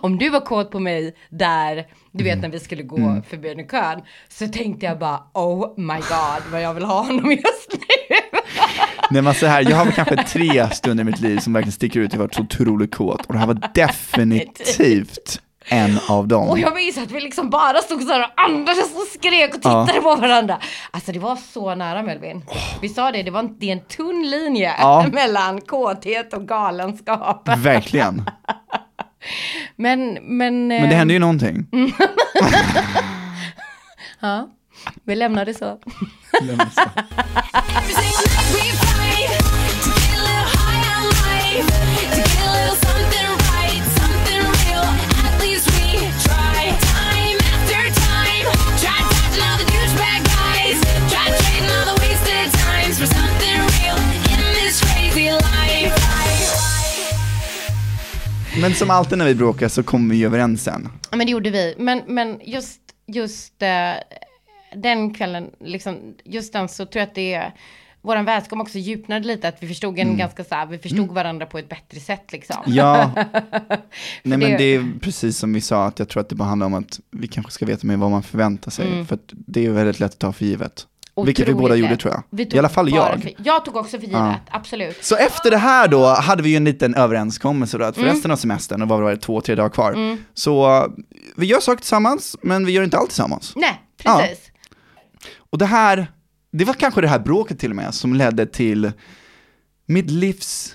Om du var kåt på mig där, du vet när vi skulle gå förbi en kön, så tänkte jag bara oh my god vad jag vill ha honom just nu. *laughs* Nej men så här, jag har väl kanske tre stunder i mitt liv som verkligen sticker ut, jag har varit så otroligt kåt och det här var *laughs* definitivt en av dem. Och jag minns att vi liksom bara stod så här och andades och skrek och tittade på varandra. Alltså det var så nära Melvin. Vi sa det, det, var en, det är en tunn linje Ja. *laughs* mellan kåthet och galenskap. Verkligen. Men, men, Men det eh, hände ju någonting. *laughs* Ja, vi lämnar det så. Every single *laughs* Men som alltid när vi bråkar så kommer vi överens sen. Ja, men det gjorde vi. Men, men just, just eh, den kvällen, liksom, just den så tror jag att det är, våran vänskap också djupnade lite, att vi förstod en ganska så här, vi förstod varandra på ett bättre sätt liksom. Ja, *laughs* nej men det- är precis som vi sa, att jag tror att det bara handlar om att vi kanske ska veta mer vad man förväntar sig. För att det är väldigt lätt att ta för givet. Vilket vi Mm. Otroligt båda gjorde tror jag. I alla fall jag. För, jag tog också för givet, absolut. Så efter det här då hade vi ju en liten överenskommelse då, att för Mm. resten av semestern, och vad var det, två, tre dagar kvar, så uh, vi gör saker tillsammans, men vi gör inte allt tillsammans. Nej, Ja. precis. Och det här, det var kanske det här bråket till och med som ledde till mitt livs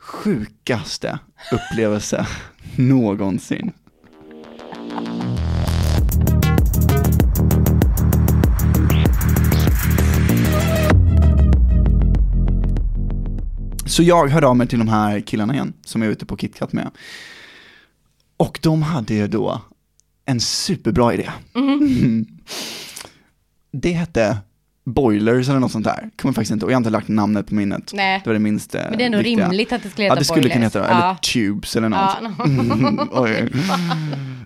sjukaste upplevelse *laughs* någonsin. Så jag hörde av mig till de här killarna igen, som jag är ute på KitKat med. Och de hade ju då en superbra idé. *laughs* Det hette Boilers eller något sånt där. Kommer faktiskt inte, och jag har inte lagt namnet på minnet. Nej. Det var det minst eh, Men det är nog viktiga. rimligt att det skulle heta Ja, det skulle Boilers. kunna heta det, Ja. eller Tubes eller något. Ja, *laughs* Oj.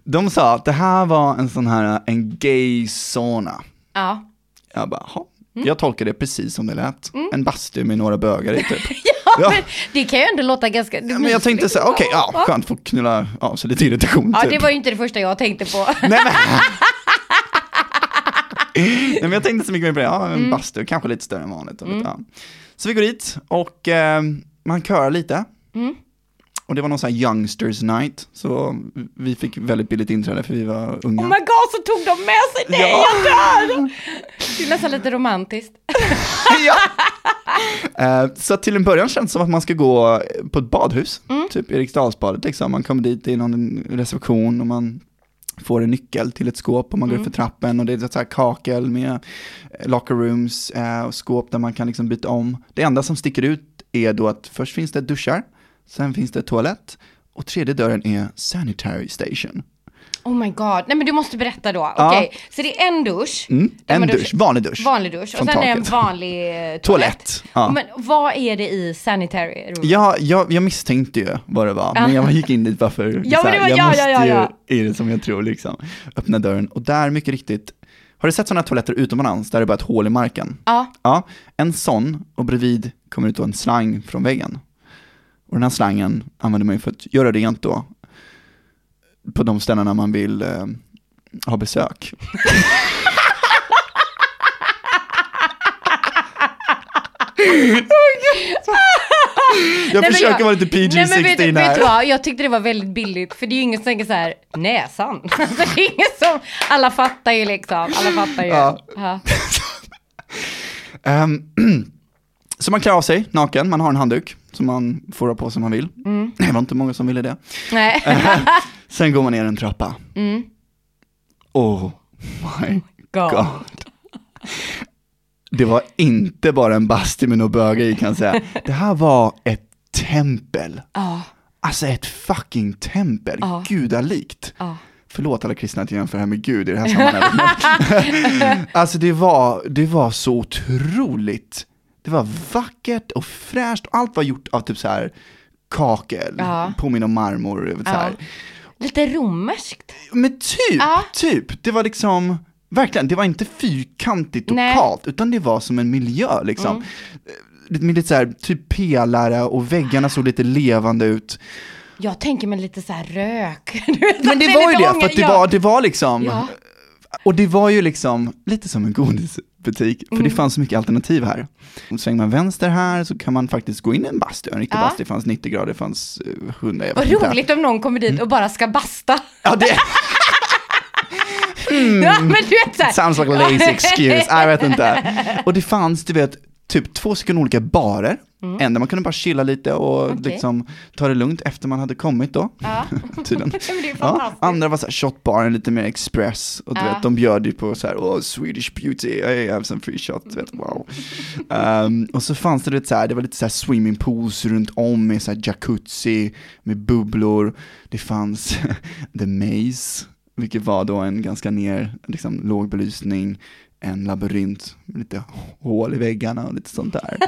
De sa att det här var en sån här, en gay sauna. ja. Jag bara, "Jaha." Mm. Jag tolkade det precis som det lät. En bastu med några bögar i typ. *laughs* ja, men det kan ju ändå låta ganska... Ja, men jag tänkte så okej, ja, skönt att få knulla av sig lite irritation Ja, typ. det var ju inte det första jag tänkte på. Nej men... Nej men jag tänkte så mycket mer på det, ja Mm. en bastu, kanske lite större än vanligt. och lite, ja. Så vi går dit och eh, man körar lite. Mm. Och det var någon sån här youngsters night, så vi fick väldigt billigt inträde för vi var unga. Oh my god, så tog de med sig dig, Ja. jag dör! Det är nästan lite romantiskt. *laughs* ja. Eh, Så till en början känns det som att man ska gå på ett badhus, Mm. typ Eriksdalsbadet liksom. Man kommer dit, det är någon reception och man får en nyckel till ett skåp och man Mm. går upp för trappen och det är ett så här kakel med locker rooms eh, och skåp där man kan liksom byta om. Det enda som sticker ut är då att först finns det duschar, sen finns det toalett och tredje dörren är sanitary station. Oh my god. Nej men du måste berätta då. Ja. Okej, så det är en dusch. Mm, en dusch, vanlig dusch. Vanlig dusch. Och sen är det en taket. vanlig eh, *laughs* toalett. Toalett, ja. Men vad är det i sanitary room? Ja, jag, jag misstänkte ju vad det var, men jag gick in dit bara för *laughs* Ja, men det var- jag ja, måste ja, ja, ja. ju, är det som jag tror liksom, öppna dörren. Och där, mycket riktigt, har du sett sådana toaletter utomlands där det bara är ett hål i marken? Ja. Ja, en sån och bredvid kommer ut då en slang från väggen. Och den här slangen använder man ju för att göra rent då på de ställena man vill eh, ha besök. Jag Nej, försöker jag- vara lite Nej, men vet, PG-16 vet du här. vad? Jag tyckte det var väldigt billigt. För det är ju ingen som tänker så här, näsan. *laughs* Alltså, det är ingen som, alla fattar ju liksom. Alla fattar ju. Ja. Ja. *laughs* Ehm, *clears throat* så man klär av sig naken, man har en handduk som man får ha på sig om man vill. Mm. Det var inte många som ville det. Nej. *laughs* Sen går man ner en trappa. Mm. Oh my God. god. Det var inte bara en bastu med några bögar i kan jag säga. Det här var ett tempel. Ja. Alltså ett fucking tempel, Ja. gudalikt. Ja. Förlåt alla kristna att jag jämför här med Gud i det här sammanhanget. *laughs* alltså det var, det var så otroligt. Det var vackert och fräscht och allt var gjort av typ så här kakel, Ja. påminner om marmor. Så här. Lite romerskt. Men typ, Ja. typ. Det var liksom, verkligen, det var inte fyrkantigt och. Mm. kalt, utan det var som en miljö liksom. Lite, med lite så här, typ pelare och väggarna såg lite levande ut. Jag tänker mig lite så här rök. *laughs* Vet, Men det var ju det, för att det ja. var, det var liksom, Ja. och det var ju liksom lite som en godisbutik, för Mm. det fanns så mycket alternativ här. Svänger man vänster här så kan man faktiskt gå in i en bastu, en riktig Ja. bastu, det fanns 90 grader, det fanns eh, 100, jag Vad roligt om någon kommer dit och bara ska basta. Ja, det *laughs* Ja, men du vet så här. sounds like a lazy excuse, *laughs* jag vet inte. Och det fanns, du vet, typ två stycken olika barer, en där man kunde bara chilla lite och Mm. Okej. liksom ta det lugnt efter man hade kommit då, Ja. *laughs* tydligen. *laughs* Ja, andra var så här shotbaren, lite mer express. Och du Ja. vet, de bjöd ju på så här, oh, Swedish beauty, I have some free shot, du vet, wow. Ehm, och så fanns det, vet, så här, det var lite så här swimmingpools runt om med så här jacuzzi, med bubblor. Det fanns *laughs* The Maze, vilket var då en ganska ner, liksom låg belysning, en labyrint med lite hål i väggarna och lite sånt där. *laughs*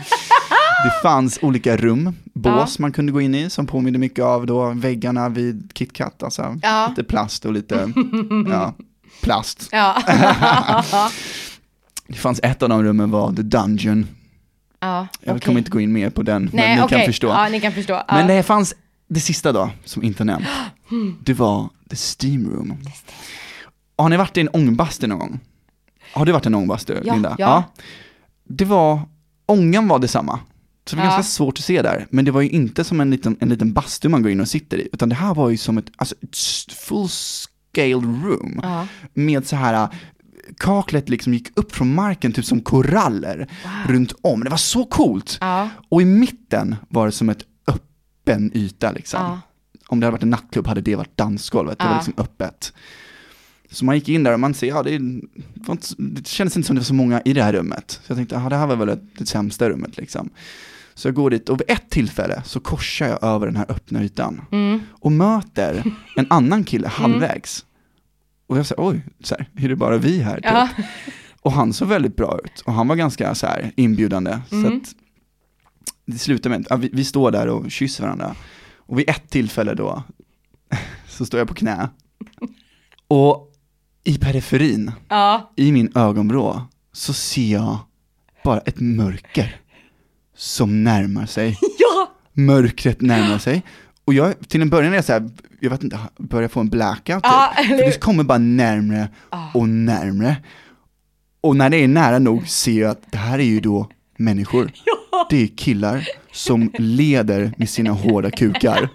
Det fanns olika rum, bås man kunde gå in i som påminner mycket av då väggarna vid KitKat, alltså Ja. lite plast och lite, *laughs* ja, plast. Ja. *laughs* Det fanns ett av de rummen var The Dungeon, ja. jag okej. kommer inte gå in mer på den, men Nej, ni okej. kan förstå. Ja, ni kan förstå. Ja. Men det fanns, det sista då, som inte nämnt, *gasps* det var The Steam Room. Har ni varit i en ångbastu någon gång? Har du varit i en ångbastu, Ja, Linda? ja. Det var, ångan var detsamma. Så det var Ja. ganska svårt att se där, men det var ju inte som en liten, en liten bastu man går in och sitter i, utan det här var ju som ett, alltså ett full scale room. Ja. Med så här, kaklet liksom gick upp från marken, typ som koraller runt om. Det var så coolt! Ja. Och i mitten var det som ett öppen yta liksom. Ja. Om det hade varit en nattklubb hade det varit dansgolvet, det Ja. var liksom öppet. Så man gick in där och man ser, ja det, var inte, det kändes inte som det var så många i det här rummet. Så jag tänkte, ja det här var väl det, det sämsta rummet liksom. Så jag går dit och vid ett tillfälle så korsar jag över den här öppna ytan Mm. och möter en *laughs* annan kille halvvägs. Och jag säger, oj, så här, är det bara vi här? Typ. Ja. Och han såg väldigt bra ut och han var ganska så här inbjudande. Så Mm. att det slutar med att vi, vi står där och kysser varandra. Och vid ett tillfälle då *laughs* så står jag på knä. *laughs* Och i periferin, Ja. i min ögonvrå, så ser jag bara ett mörker som närmar sig. *laughs* Ja. Mörkret närmar sig. Och jag, till en början är jag så här, jag vet inte, börjar få en blackout Ja, typ. eller För det kommer bara närmre och närmre. Och när det är nära nog ser jag att det här är ju då människor. *laughs* Det är killar som leder med sina hårda kukar.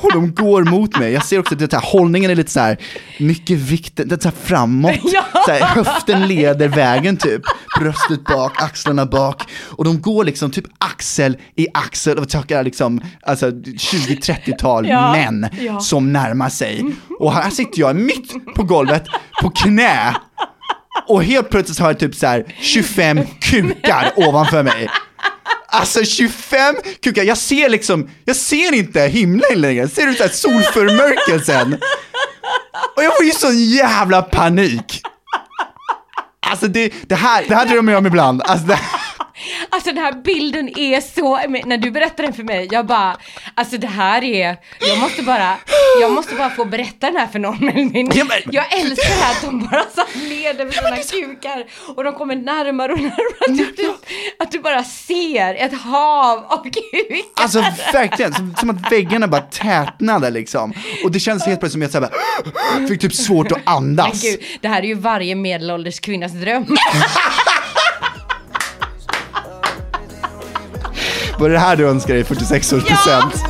Och de går mot mig. Jag ser också att här, hållningen är lite så här, mycket vikt, det är så här framåt. Ja. Så här, höften leder vägen typ. Bröstet bak, axlarna bak. Och de går liksom typ axel i axel och tackar liksom, alltså 20-30-tal Ja. män Ja. som närmar sig. Och här sitter jag mitt på golvet, på knä. Och helt plötsligt har jag typ så här 25 kukar ovanför mig. Alltså 25 kukar, jag ser liksom, jag ser inte himlen längre, jag ser ut såhär solförmörkelsen. Och jag får ju sån jävla panik. Alltså det, det, här, det här drömmer jag om ibland. Alltså det, Alltså den här bilden är så, men när du berättar den för mig, jag bara, alltså det här är, jag måste bara, jag måste bara få berätta den här för någon Melvin. Ja, men- Jag älskar det här att de bara så leder med sina kukar och de kommer närmare och närmare. Att du, att du bara ser ett hav av kukar. alltså verkligen, som, som att väggarna bara tätnade liksom. Och det känns helt plötsligt som att jag så här, bara, fick typ svårt att Men andas. gud, det här är ju varje medelålders kvinnas dröm. *laughs* Var det det här du önskar dig i 46 års present? You.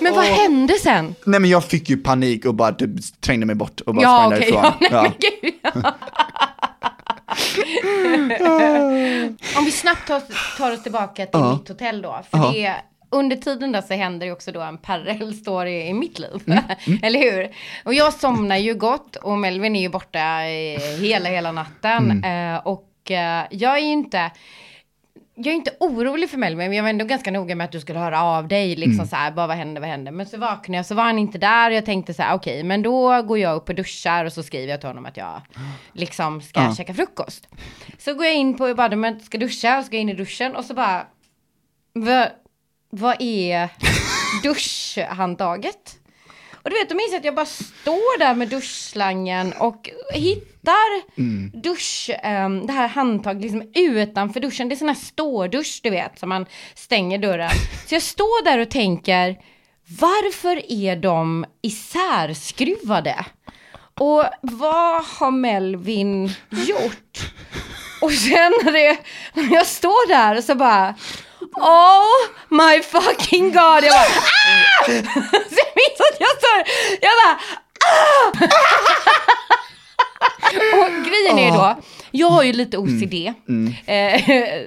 Men vad hände sen? Nej men jag fick ju panik och bara typ trängde mig bort och bara Ja sprang okej, därifrån. ja, nej, Ja. men gud. *laughs* *laughs* Om vi snabbt tar, tar oss tillbaka till Ja. mitt hotell då. För Ja. det, under tiden där så händer det också då en parallell story i mitt liv. Mm, *laughs* Eller hur? Och jag somnar ju gott och Melvin är ju borta hela, hela natten. Mm. Eh, och eh, jag är ju inte... Jag är inte orolig för Melvin, men jag var ändå ganska noga med att du skulle höra av dig. Liksom Mm. så här, bara vad händer, vad händer? Men så vaknade jag, så var han inte där. Och jag tänkte så här, okej, men då går jag upp och duschar och så skriver jag till honom att jag liksom ska Ja. käka frukost. Så går jag in på badrummet, ska duscha, och ska in i duschen och så bara, vad, vad är *laughs* duschhandtaget? Och du vet, då minns jag att jag bara står där med duschslangen och hittar dusch, ehm, det här handtaget liksom utanför duschen. Det är sån här stådusch, du vet, som man stänger dörren. Så jag står där och tänker, varför är de isärskruvade? Och vad har Melvin gjort? Och sen när, det, när jag står där så bara Oh my fucking god! Jag bara ah! *laughs* Så jag minns att jag står, jag bara ah! *laughs* Och grejen är då, ah jag har ju lite OCD. Eh,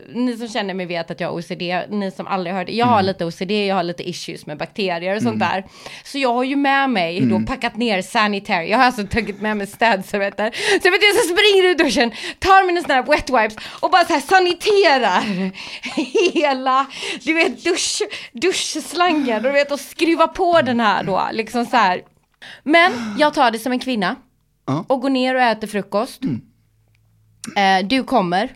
*laughs* ni som känner mig vet att jag har OCD, ni som aldrig hört. Jag har lite OCD, jag har lite issues med bakterier och sånt där. Så jag har ju med mig då packat ner sanitary, jag har alltså tagit med mig städservetter. Så jag vet jag så springer ut ur duschen, tar mina såna här wet wipes och bara så här saniterar *laughs* hela, du vet dusch, duschslangen och du vet och skruva på den här då, liksom så här. Men jag tar det som en kvinna och går ner och äter frukost. Eh, du kommer.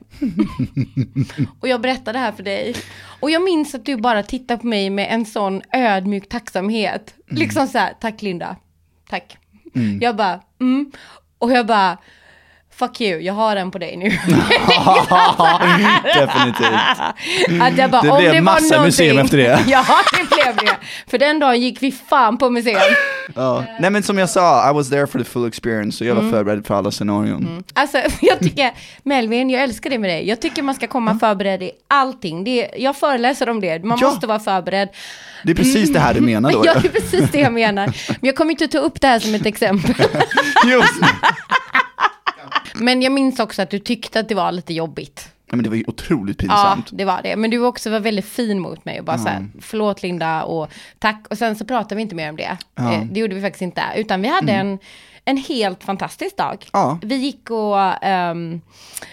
*laughs* och jag berättar det här för dig. Och jag minns att du bara tittar på mig med en sån ödmjuk tacksamhet. Liksom så här, tack Linda. Tack. Jag bara, mm. Och jag bara, fuck you, jag har den på dig nu. Definitivt. Att jag bara, Det blev var massa museum efter det. *laughs* ja, det blev det. För den dagen gick vi fan på museum. Ja. Nej men som jag sa, I was there for the full experience och jag var Mm. förberedd för alla scenarion. Alltså *laughs* jag tycker, Melvin, jag älskar det med dig. Jag tycker man ska komma förberedd i allting. Det jag föreläser om det, man Ja. måste vara förberedd. Det är precis det här du menar då. *laughs* Ja, det är precis det jag menar. Men jag kommer inte ta upp det här som ett exempel. Just. Men jag minns också att du tyckte att det var lite jobbigt. Nej, men det var ju otroligt Ja, pinsamt. det var det. Men du också var väldigt fin mot mig och bara så här, förlåt Linda och tack. Och sen så pratade vi inte mer om det. Ja. Eh, Det gjorde vi faktiskt inte. Utan vi hade en, en helt fantastisk dag. Ja. Vi gick och, ehm,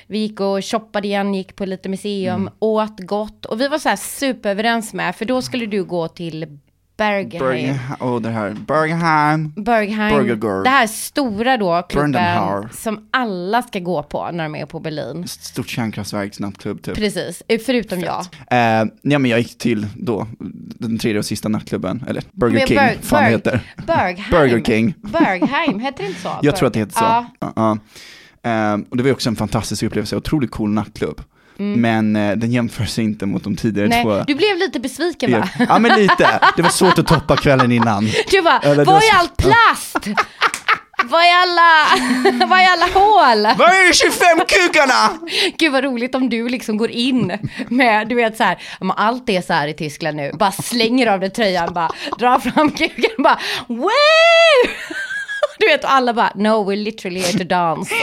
vi gick och shoppade igen, gick på lite museum, åt gott. Och vi var så här superöverens med, för då skulle du gå till Bergheim. Oh, det här, Bergheim. Bergheim, Burgergård. det här stora då klubben som alla ska gå på när de är på Berlin. Stort kärnkraftverk, nattklubb typ. Precis, eh, förutom jag. Eh, ja men jag gick till då, den tredje och sista nattklubben, eller Burger Men King, Berg- fan Berg- heter. Bergheim. Burger King. Bergheim, heter det inte så? Jag tror att det heter så. Ja, ja. Eh, och det var också en fantastisk upplevelse, otroligt cool nattklubb. Men eh, den jämför sig inte mot de tidigare två. Mm. Nej, du blev lite besviken va? Ja men lite, det var svårt att toppa kvällen innan. *laughs* Du bara, Eller var var är så- all plast? Var är alla, *laughs* var är alla hål? Var är 25 kukarna? Gud vad roligt om du liksom går in med, du vet så här, allt är så här i Tyskland nu, bara slänger av dig tröjan, bara drar fram kuken, bara wow! Du vet, och alla bara, no, we're literally here to dance.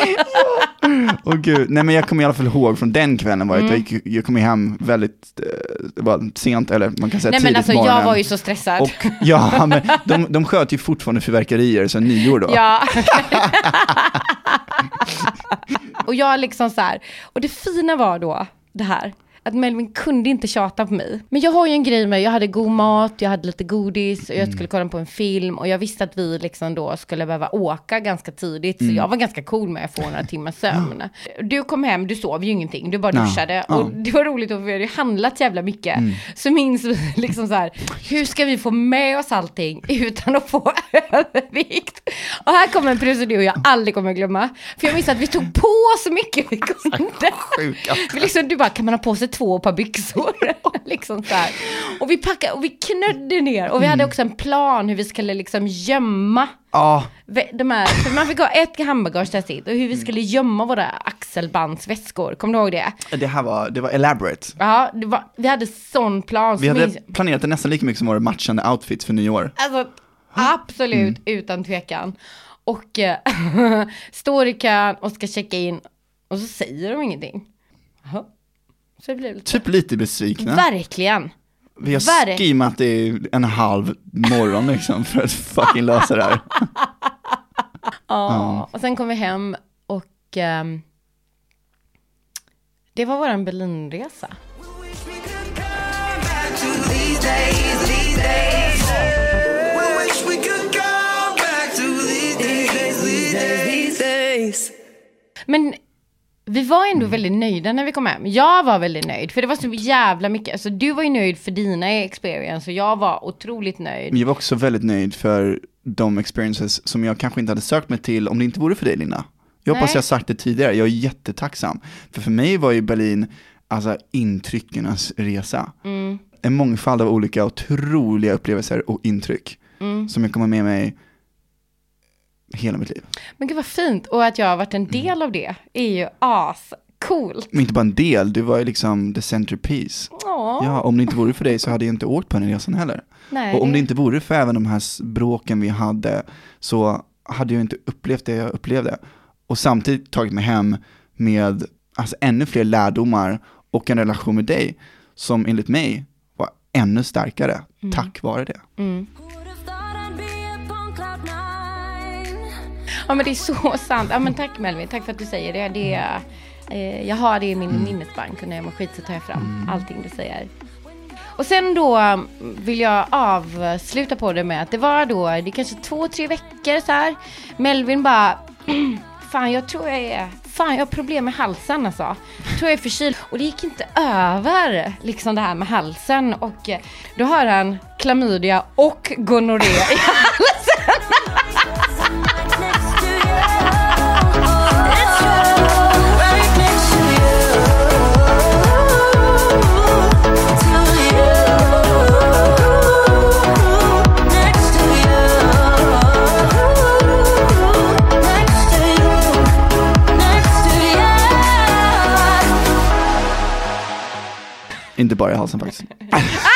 *laughs* Åh gud, nej men jag kommer i alla fall ihåg från den kvällen var Mm. jag, gick, jag kom hem väldigt, eh, det var sent, eller man kan säga Nej tidigt men alltså morgonen. jag var ju så stressad. Och ja, men de, de sköt ju fortfarande fyrverkerier sen nyår då. Ja. *laughs* och jag liksom så här, och det fina var då det här, att Melvin kunde inte tjata på mig. Men jag har ju en grej med, jag hade god mat, jag hade lite godis och jag skulle kolla på en film och jag visste att vi liksom då skulle behöva åka ganska tidigt. Så jag var ganska cool med att få några timmars sömn. Du kom hem, du sov ju ingenting, du bara duschade. Och det var roligt, för vi hade ju handlat jävla mycket. Så minns vi *laughs* liksom så här, hur ska vi få med oss allting utan att få *laughs* övervikt? Och här kommer en procedur jag aldrig kommer glömma. För jag minns att vi tog på så mycket vi kunde. Sjuka. *laughs* För liksom, du bara, kan man ha på sig två par byxor? *laughs* *laughs* liksom så här. Och vi packade och vi knödde ner. Och vi hade också en plan hur vi skulle liksom gömma Ja, de här, för man fick ha ett handbagage där sitt och hur vi skulle gömma våra axelbandsväskor, kommer du ihåg det? det här var, det var elaborate. Ja, det var, vi hade sån plan. Vi hade minns- planerat det nästan lika mycket som våra matchande outfits för nyår. Alltså, absolut, utan tvekan. Och eh, *laughs* står i kön och ska checka in och så säger de ingenting. Jaha. Så det blev lite... Typ lite besvikna. Verkligen. Vi har Verk- skimmat det i en halv morgon liksom för att fucking lösa det här. *laughs* Ja, och sen kom vi hem och ehm, det var våran Berlinresa. Men vi var ändå väldigt nöjda när vi kom hem. Jag var väldigt nöjd, för det var så jävla mycket. Alltså du var ju nöjd för dina experience och jag var otroligt nöjd. Jag var också väldigt nöjd för de experiences som jag kanske inte hade sökt mig till om det inte vore för dig Linda. Jag hoppas Nej. jag sagt det tidigare, jag är jättetacksam. För för mig var ju Berlin, alltså intryckenas resa. Mm. En mångfald av olika otroliga upplevelser och intryck. Mm. Som jag kommer med mig hela mitt liv. Men gud vad fint, och att jag har varit en del av det är ju as coolt. Men inte bara en del, du var ju liksom the centerpiece. Ja, Ja, om det inte vore för dig så hade jag inte åkt på den resan heller. nej. Och om det inte vore för även de här bråken vi hade så hade jag inte upplevt det jag upplevde. Och samtidigt tagit mig hem med alltså, ännu fler lärdomar och en relation med dig som enligt mig var ännu starkare tack vare det. Ja men det är så sant. Ja men tack Melvin, tack för att du säger det. det är, eh, jag har det i min minnesbank och när jag mår skit så tar jag fram allting du säger. Och sen då mm, vill jag avsluta på det med att det var då, det är kanske två, tre veckor så här. Melvin bara, *clears throat* fan jag tror jag är, fan jag har problem med halsen alltså. Jag tror jag är förkyld. Och det gick inte över, liksom det här med halsen. Och eh, då har han klamydia och gonorré i *laughs* halsen. Inte bara i halsen faktiskt. *laughs*